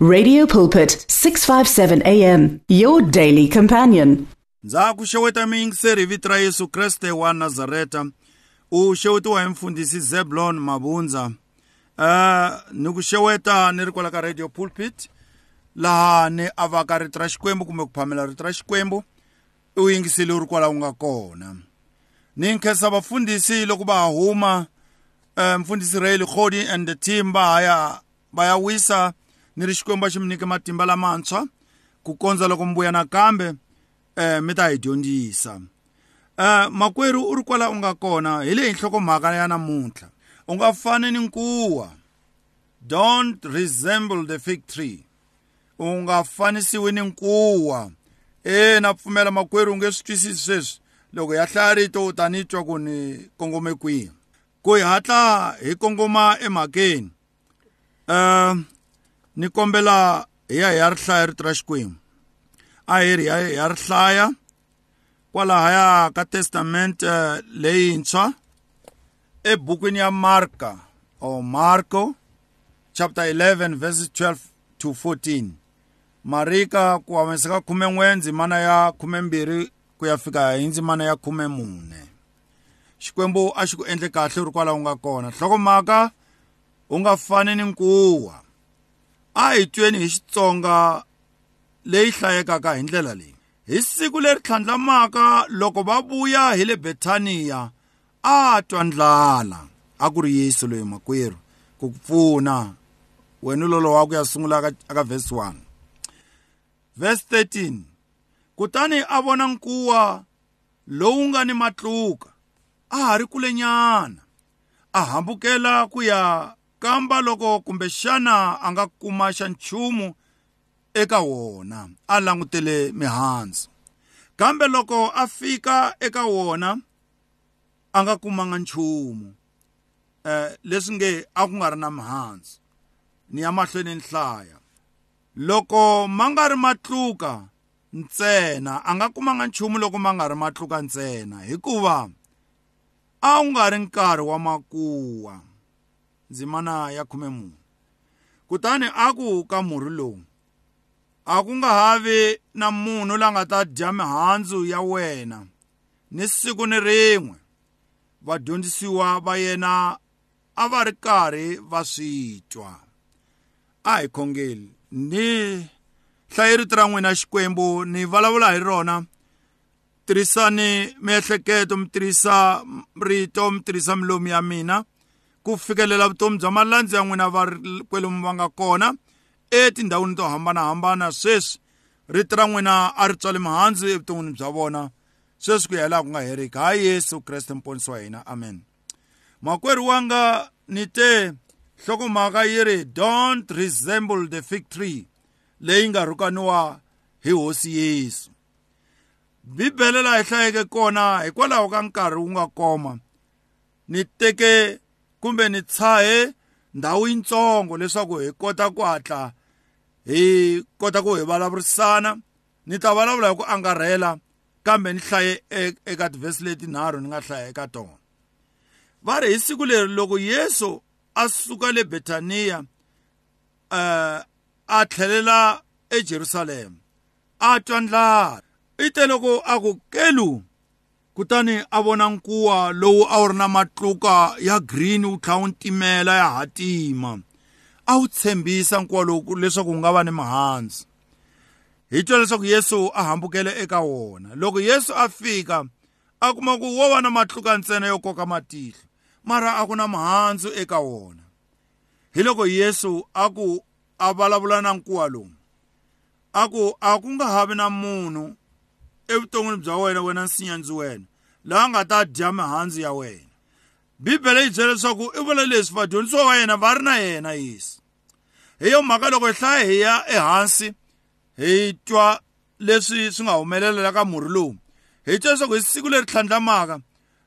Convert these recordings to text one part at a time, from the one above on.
Radio Pulpit 657 AM your daily companion. ndza ku xeweta miyingiseri hi vito ra yesu kreste wa nazareta u xewetiwa hi mfundhisi zeblon mabundza uh, ni ku xeweta ni ri kwala ka radio pulpit laha ni avaka rito ra xikwembu kumbe ku phamela rito ra xikwembu u yingisile u ri kwala u nga kona ni nkhensa vafundhisi loko va huma uh, mfundhisi raeli khodi and the team va haya va ya wisa ni ri xikwembu xi mi nyike matimba lamantshwa ku kondza loko mi vuya nakambe eh mi ta hi dyondzisa. Eh makwerhu u ri kwala u nga kona hi leyi nhlokomhaka ya namuntlha. U nga fani ni nkuwa. Don't resemble the fig tree. U nga fanisiwi ni nkuwa. E na pfumela makwerhu u nge swi twisisi sweswi. Loko ya hlaya rito u ta ni twa ku ni kongome kwihi? Ku hi hatla hi kongoma emhakeni. Um ni kombela hi ya hi ya ri hlaya rito ra xikwembu. A hi ri ya hi ya ri hlaya kwalahaya ka testament uh, leyintshwa ebukwini ya marka or marko chapter 11 verses 12 to 14 marika ku humesa ka khume n'we ndzimana ya khume mbirhi ku ya fika hi ndzimana ya khume mune. Xikwembu a xi ku endle kahle u ri kwala u nga kona. Nhlokomhaka u nga fani ni nkuwa. A hi tweni hi xitsonga leyi hlayekaka hi ndlela leyi hi siku leri tlhandlamaka loko va vuya hi le betaniya a twa ndlala. A ku ri yesu loyi makwerhu ku ku pfuna. Wena lolo wa ku ya sungula aka, aka verse 1 verse 13 kutani a vona nkuwa lowu nga ni matluka a ha ri kulenyana a hambukela ku ya kamba loko kumbexana a nga kuma xa nchumu eka wona a langutele mihandzu. Kambe loko a fika eka wona a nga kumanga nchumu. Eh leswi nge a ku nga ri na mihandzu ni ya mahlweni nhlaya loko ma nga ri matluka ntsena a nga kumanga nchumu loko ma nga ri matluka ntsena hikuva a wu nga ri nkarhi wa makuwa. Ndzimana ya khume mune kutani a ku ka murhi lowu a ku nga havi na munhu la nga ta dya mihandzu ya wena ni siku ni rin'we. Vadyondzisiwa va yena a va ri karhi va swi twa. A hi khongeli ni hlaye rito ra n'wina xikwembu ni vulavula hi rona. Tirhisani miehleketo mi tirhisa rito mi tirhisa milomu ya mina. Ku fikelela vutomi bya malandzi ya n'wina va kwalomu va nga kona etindhawini to hambanahambana. Sweswi rito ra n'wina a ri tswale mihandzu evuton'wini bya vona. Sweswi ku ya laha ku nga heriki. Hayi yesu kreste mponisi wa hina. Amen. Makwerhu wanga ni te nhlokomhaka yi ri don't resemble the fig tree leyi nga rhukaniwa hi hosi yesu. Bibele laha hi hlayeke kona hikwalaho ka nkarhi wu nga koma ni teke kumbe ni tshahe ndhawu yintsongo leswaku hi kota ku hatla hi kota ku hi vulavurisana. Ni ta vulavula hi ku angarhela kambe ni hlaye eka tivhesi leti nharhu ni nga hlaya eka tona. Va ri hi siku leri loko yesu a suka le betaniya uh, a tlhelela ejerusalema a twa ndlala. I te loko a ku kelu kutani a vona nkuwa lowu a wu ri na matluka ya green wu tlha wu ntimela ya hatima. A wu tshembisa nkuwa lowu leswaku wu nga va ni mihandzu. Hi twa leswaku yesu a hambukele eka wona. Loko yesu a fika a kuma ku wo va na matluka ntsena yo koka matihlo mara a ku na mihandzu eka wona. Hi loko yesu a ku a vulavula na nkuwa lowu a ku a ku nga havi na munhu evuton'wini bya wena wena nsinyandzi wena. Laha nga ta dya mihandzu ya wena. Bibele yi byela leswaku i vula leswi vadyondzisiwa va yena va ri na yena yesu hi yo mhaka loko hi hlaya hi ya ehansi hi twa leswi swi nga humelela ka murhi lowu hi twa leswaku hi siku leri tlhandlamaka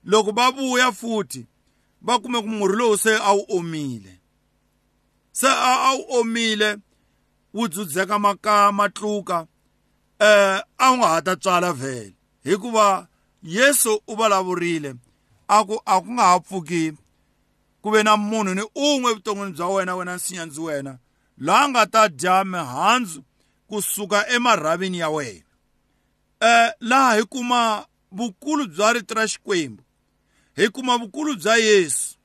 loko va vuya futhi va kume ku murhi lowu se a wu omile se a wu omile wu dzudzeka maka matluka eh a wu nga ha ta tswala vhele hikuva yesu u vulavurile a ku a ku nga ha pfuki ku ve na munhu ni un'we evuton'wini bya wena wena nsinyandzi wena. La nga ta dya mihandzu kusuka emarhavini ya wena. Eh laha hi kuma vukulu bya rito ra xikwembu. Hi kuma vukulu bya Yesu.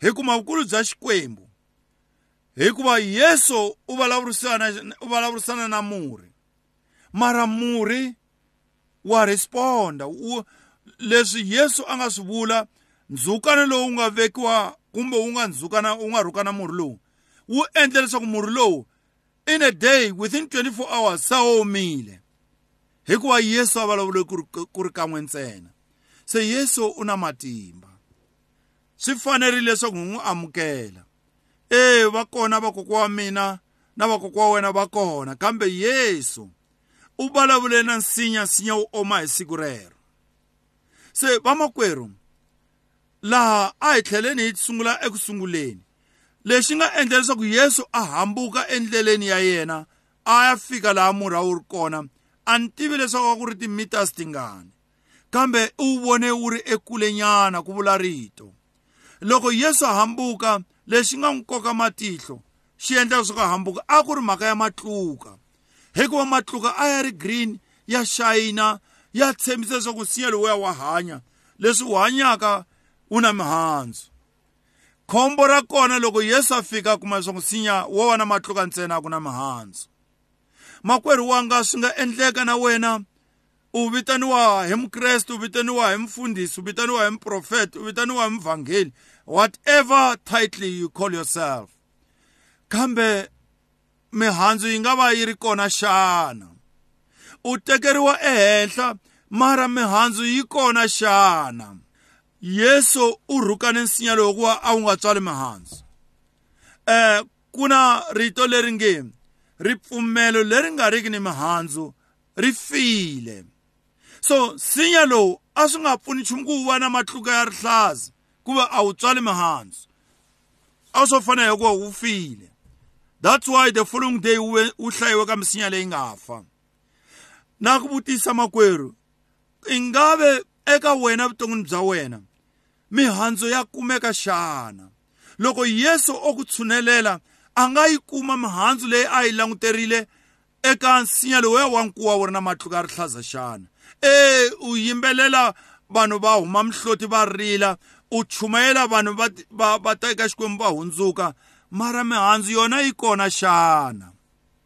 Hi kuma vukulu bya xikwembu. Hikuva Yesu u vulavurisana u vulavurisana na murhi. Mara murhi wa responda. U leswi Yesu a nga swi vula ndzhukana lowu nga vekiwa kumbe wu nga ndzhukana wu nga rhukana murhi lowu? Wu endle leswaku murhi lowu in a day within 24 hours sa omile. Hikuva Yesu a vulavule ku ri kan'we ntsena. Se Yesu u na matimba. Swi fanerile leswaku hi n'wi amukela. Eh va kona vakokwa wa mina na vakokwa wa wena va kona kambe Yesu u vulavule na nsinya nsinya wu oma hi siku rero se vamakwerhu laha a hi tlheleni hi sungula ekusunguleni. Lexi nga endla leswaku Yesu a hambuka endleleni ya yena a ya fika laha murhi wu ri kona a ni tivi leswaku a ku ri timeters tingani kambe u vone wu ri ekule nyana ku vula rito loko Yesu a hambuka lexi nga n'wi koka matihlo xi endla leswaku a hambuka a ku ri mhaka ya matluka hikuva matluka a ya ri green ya shayina ya tshembisa leswaku nsinya lowuya wa hanya. Leswi wu hanyaka wu na mihandzu. Khombo ra kona loko Yesu a fika a kuma leswaku nsinya wo va na matluka ntsena a ku na mihandzu. Makwerhu wanga swi nga endleka na wena u vitaniwa hi mukreste u vitaniwa hi mfundhisi u vitaniwa hi muprofeta u vitaniwa hi muvhangeli whatever title you call yourself. Kambe mihandzu yi nga va yi ri kona xana? U tekeriwa ehenhla mara mihandzu yi kona xana? Yesu u rhukane nsinya lowu hikuva a wu nga tswali mihandzu. Eh ku na rito leri nge ripfumelo leri nga riki ni mihandzu ri file. So nsinya lowu a swi nga pfuni nchumu ku va na matluka ya rihlaza kuva a wu tswali mihandzu. A swo fana hikuva wu file. That's why the following day wu hlayiwe ka misinya leyi nga fa na ku vutisa makwerhu i nga ve eka wena vuton'wini bya wena mihandzu ya kumeka xana loko yesu o ku tshunelela a nga yi kuma mihandzu leyi a yi languterile eka nsinya lowuya wa nkuwa wu ri na matluka ya rihlaza xana e u yimbelela vanhu va huma mihloti va rila u chumayela vanhu va, va, va ta eka xikwembu va hundzuka mara mihandzu yona yi kona xana?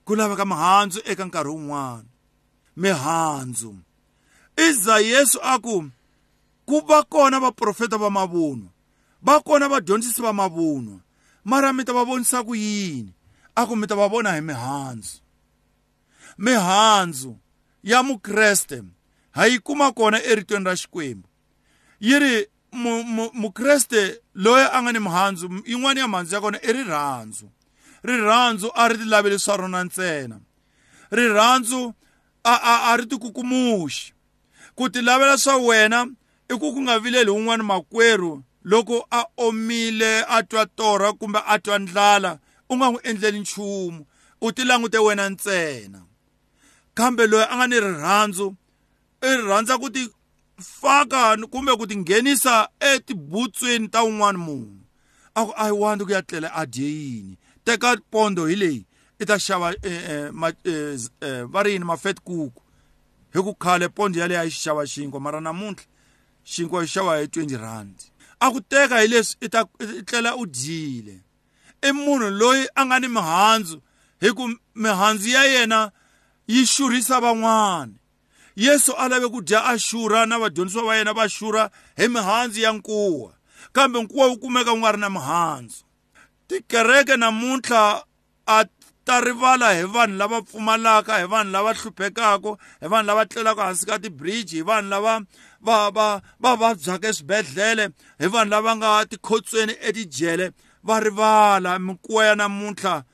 Ku laveka mihandzu eka nkarhi wun'wana. Mihandzu. Iza yesu a ku ku va kona vaprofeta va mavunwa va kona vadyondzisi va mavunwa mara mi ta va vonisa ku yini? A ku mi ta va vona hi mihandzu. Mihandzu ya mukreste ha yi kuma kona eritweni ra xikwembu. Yi ri mukreste loyi a nga ni mihandzu yin'wana ya mihandzu ya kona i rirhandzu. Rirhandzu a ri ti laveli swa rona ntsena. Rirhandzu a a a ri ti kukumuxi. Ku ti lavela swa wena i ku ku nga vileli wun'wana makwerhu loko a omile a twa torha kumbe a twa ndlala u nga n'wi endleli nchumu u ti langute wena ntsena. Kambe loyi a nga ni rirhandzu i rhandza ku ti faka kumbe ku ti nghenisa etibutsweni ta wun'wana munhu. A ku a yi wandi ku ya tlela a dye yini teka pondo hi leyi i ta xava va ri yini mafet kuku hi ku khale pondo yaleyo a yi xava xinkwa mara namuntlha xinkwa xi xava hi 20 rand. A ku teka hi leswi i ta i tlela u dyile. I munhu loyi a nga ni mihandzu hi ku mihandzu ya yena yi xurhisa van'wana. Yesu a lave ku dya a xurha na vadyondzisi va yena va xurha hi mihandzu ya nkuwa. Kambe nkuwa wu kumeka wu nga ri na mihandzu. Tikereke namuntlha a ta rivala hi vanhu lava pfumalaka hi vanhu lava hluphekaka hi vanhu lava tlelaka hansi ka tibridge hi vanhu lava va va va vabyaka eswibedhlele hi vanhu lava nga tikhotsweni etijele. Va rivala mikuwa ya namuntlha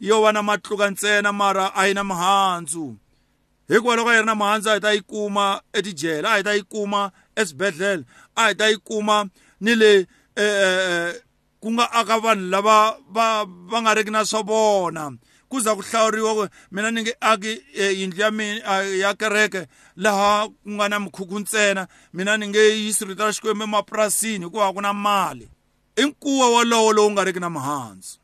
yo va na matluka ntsena mara a yi na mihandzu. Hikuva loko a yi ri na mihandzu a hi ta yi kuma etijele a hi ta yi kuma eswibedhlele a hi ta yi kuma ni le ku nga aka vanhu lava va va nga riki na swa vona ku za ku hlawuriwa ku mina ni nge aki yindlu ya mina ya kereke laha ku nga na mikhukhu ntsena mina ni nge yisi rito ra xikwembu emapurasini hikuva ku na mali i nkuwa wolowo lowu nga riki na mihandzu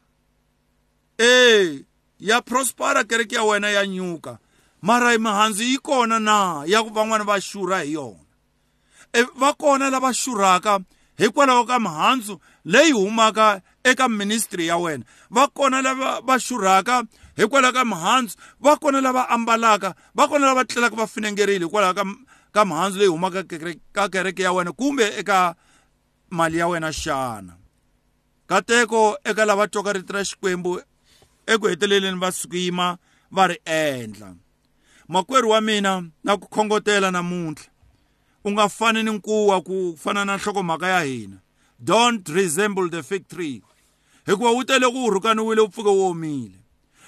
e ya prospera kereke ya wena ya nyuka mara mihandzu yi kona na? Ya ku van'wana va xurha hi yona. E va kona lava xurhaka hikwalaho ka mihandzu leyi humaka eka ministry ya wena. Va kona lava va xurhaka hikwalaho ka mihandzu. Va kona lava ambalaka. Va kona lava tlelaka va finengerile hikwalaho ka ka mihandzu leyi humaka ka kereke ya wena kumbe eka mali ya wena xana. Kateko eka lava twoka rito ra xikwembu eku heteleleni va sukuyima va ri endla. Makwerhu wa mina na ku khongotela namuntlha. U nga fani ni nkuwa ku fana na nhlokomhaka ya hina. Don't resemble the fig tree. Hikuva wu tele ku rhukaniwile wu pfuke wu omile.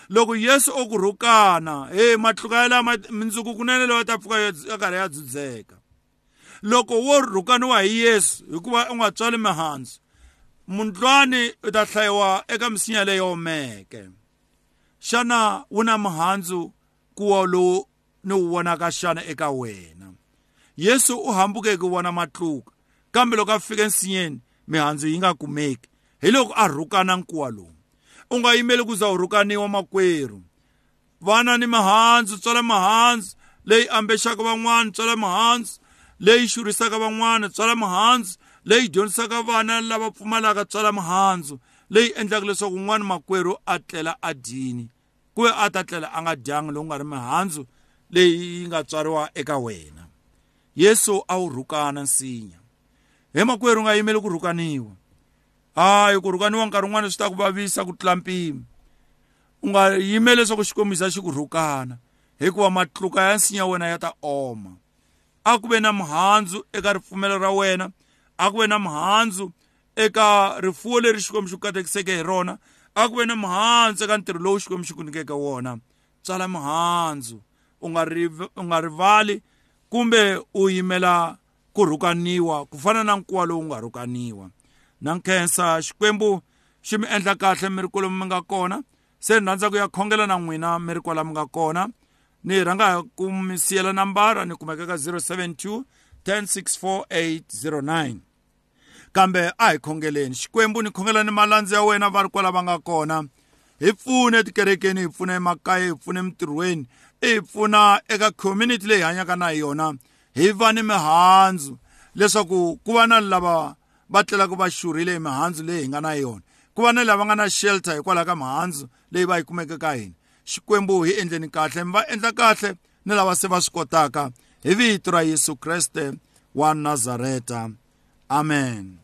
Loko yesu o ku rhukana he matluka ya lama mindzuku kunene leyi ta pfuka ya karhi ya dzudzeka. Loko wo rhukaniwa hi yesu hikuva u nga tswali mihandzu mundlwani u ta hlayiwa eka misinya leyi omeke. Xana wu na mihandzu kuwa lowu ni wu vonaka xana eka wena. Yesu u hambuke ku vona matluka. Kambe loko a fika ensinyeni mihandzu yi nga kumeki hi loko a rhukana nkuwa lowu u nga yimeli ku za u rhukaniwa makwerhu vana ni mihandzu tswala mihandzu leyi ambexaka van'wana tswala mihandzu leyi xurisaka van'wana tswala mihandzu leyi dyondzisaka vana lava pfumalaka tswala mihandzu leyi endlaka leswaku un'wana makwerhu a tlela a dyini kuve a ta tlela a nga dyangi lowu nga ri mihandzu leyi yi nga tswariwa eka wena. Yesu a wu rhukana nsinya. He makwerhu nga yimeli ku rhukaniwa. Hayi ku rhukaniwa nkarhi wun'wana swi ta ku vavisa ku tlula mpimo. U nga yimeli leswaku xikombiso xi ku rhukana hikuva matluka ya nsinya wena ya ta oma. A ku ve na mihandzu eka ripfumelo ra wena a ku ve na mihandzu eka rifuwo leri xikwembu xi ku katekiseke hi rona a ku ve na mihandzu eka ntirho lowu xikwembu xi ku nyikeke wona. Tsala mihandzu u nga u nga rivali kumbe u yimela ku rhukaniwa ku fana na nkuwa lowu nga rhukaniwa. Na nkhensa xikwembu xi mi endla kahle mi ri kwalomu mi nga kona. Se ni rhandza ku ya khongela na n'wina mi ri kwala mi nga kona. Ni rhanga ku mi siyela nambara ni kumeka ka 072 1064809 kambe a hi khongeleni. Xikwembu ni khongela ni malandzi ya wena va ri kwala va nga kona. Hi pfune etikerekeni hi pfuna emakaya hi pfuna emintirhweni hi pfuna eka community leyi hi hanyaka na yona. Hi va ni mihandzu. Leswaku ku va na lava va tlelaka va xurhile hi mihandzu leyi hi nga na yona. Ku va na lava nga na shelter hikwalaho ka mihandzu leyi va yi kumeke ka hina. Xikwembu hi endleni kahle mi va endla kahle ni lava se va swi kotaka. Hi vito ra yesu kreste wa nazareta. Amen.